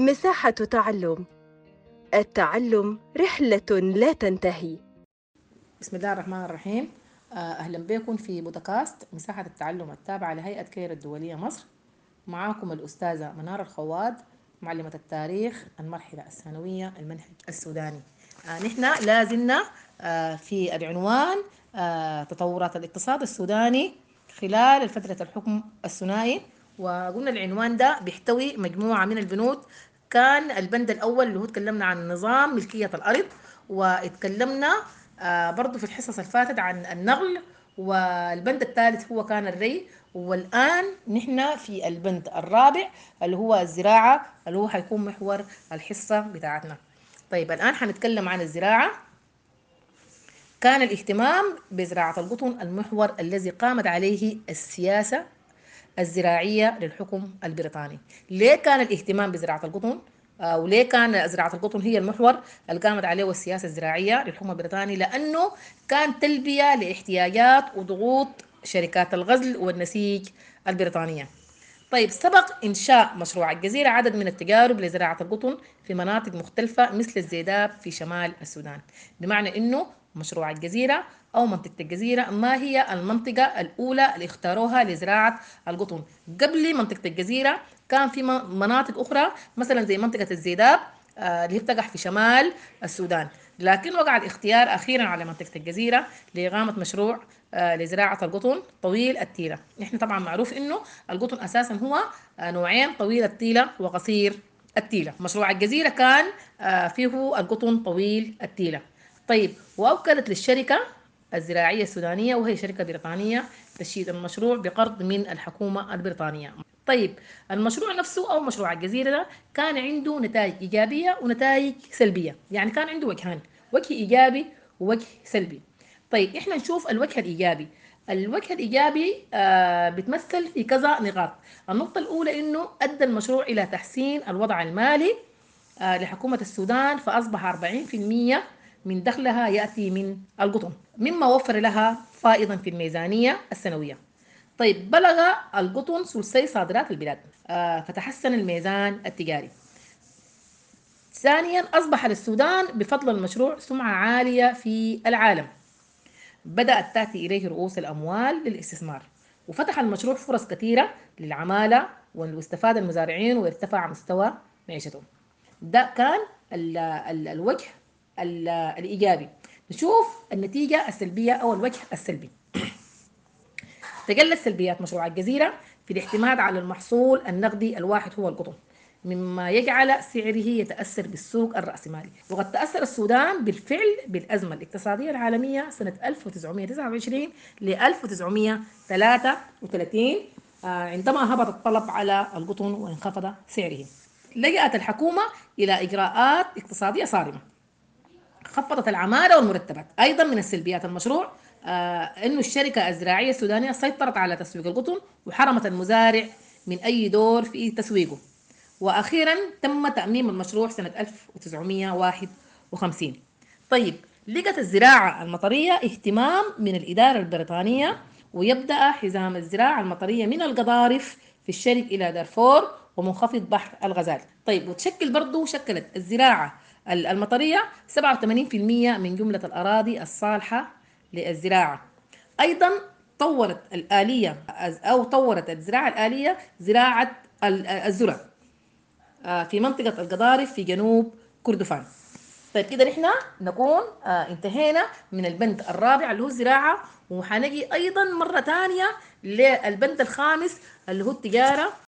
مساحة تعلم. التعلم رحلة لا تنتهي. بسم الله الرحمن الرحيم. آه، أهلا بكم في بودكاست مساحة التعلم التابعة لهيئة كير الدولية مصر. معاكم الأستاذة منار الخواد معلمة التاريخ المرحلة الثانوية المنهج السوداني. آه، نحن لازلنا آه، في العنوان تطورات الاقتصاد السوداني خلال فترة الحكم الثنائي. وقلنا العنوان ده بيحتوي مجموعة من البنود كان البند الأول اللي هو تكلمنا عن نظام ملكية الأرض واتكلمنا آه، برضو في الحصص الفاتت عن النقل والبند الثالث هو كان الري والآن نحن في البند الرابع اللي هو الزراعة اللي هو حيكون محور الحصة بتاعتنا. طيب الآن حنتكلم عن الزراعة. كان الاهتمام بزراعة القطن المحور الذي قامت عليه السياسة الزراعية للحكم البريطاني. ليه كان الاهتمام بزراعة القطن؟ آه، وليه كان زراعة القطن هي المحور اللي قامت عليه السياسة الزراعية للحكم البريطاني؟ لأنه كان تلبية لاحتياجات وضغوط شركات الغزل والنسيج البريطانية. طيب سبق إنشاء مشروع الجزيرة عدد من التجارب لزراعة القطن في مناطق مختلفة مثل الزيداب في شمال السودان. بمعنى أنه مشروع الجزيرة أو منطقة الجزيرة. ما هي المنطقة الأولى اللي اختاروها لزراعة القطن؟ قبل منطقة الجزيرة كان في مناطق أخرى مثلا زي منطقة الزيداب آه، اللي بتقع في شمال السودان. لكن وقع الاختيار أخيرا على منطقة الجزيرة لإقامة مشروع آه، لزراعة القطن طويل التيلة. نحن طبعا معروف إنه القطن أساسا هو آه، نوعين طويل التيلة وقصير التيلة. مشروع الجزيرة كان فيه القطن طويل التيلة. طيب وأوكلت للشركة الزراعية السودانية وهي شركة بريطانية تشييد المشروع بقرض من الحكومة البريطانية. طيب المشروع نفسه أو مشروع الجزيرة ده كان عنده نتائج إيجابية ونتائج سلبية. يعني كان عنده وجهان وجه إيجابي ووجه سلبي. طيب إحنا نشوف الوجه الإيجابي. الوجه الإيجابي آه بتمثل في كذا نقاط. النقطة الأولى إنه أدى المشروع إلى تحسين الوضع المالي آه لحكومة السودان فأصبح 40% من دخلها يأتي من القطن مما وفر لها فائضا في الميزانية السنوية. طيب بلغ القطن ثلثي صادرات البلاد. آه فتحسن الميزان التجاري. ثانيا أصبح للسودان بفضل المشروع سمعة عالية في العالم. بدأت تأتي إليه رؤوس الأموال للاستثمار. وفتح المشروع فرص كثيرة للعمالة واستفاد المزارعين وارتفع مستوى معيشتهم. ده كان ال ال الوجه الإيجابي. نشوف النتيجة السلبية أو الوجه السلبي. تقلت سلبيات مشروع الجزيرة في الاعتماد على المحصول النقدي الواحد هو القطن مما يجعل سعره يتأثر بالسوق الرأسمالي. وقد تأثر السودان بالفعل بالأزمة الاقتصادية العالمية سنة 1929 ل 1933 عندما هبط الطلب على القطن وانخفض سعره. لجأت الحكومة إلى إجراءات اقتصادية صارمة. خفضت العمالة والمرتبات. أيضا من السلبيات المشروع آه إنه الشركة الزراعية السودانية سيطرت على تسويق القطن وحرمت المزارع من أي دور في تسويقه. وأخيرا تم تأميم المشروع سنة 1951 طيب لقت الزراعة المطرية اهتمام من الإدارة البريطانية ويبدأ حزام الزراعة المطرية من القضارف في الشرق إلى دارفور ومنخفض بحر الغزال. طيب وتشكل برضه شكلت الزراعة المطرية 87% من جملة الأراضي الصالحة للزراعة. أيضا طورت الآلية أو طورت الزراعة الآلية زراعة الذرة في منطقة القضارف في جنوب كردفان. طيب كده نحن نكون انتهينا من البند الرابع اللي هو الزراعة وحنجي أيضا مرة ثانية للبند الخامس اللي هو التجارة.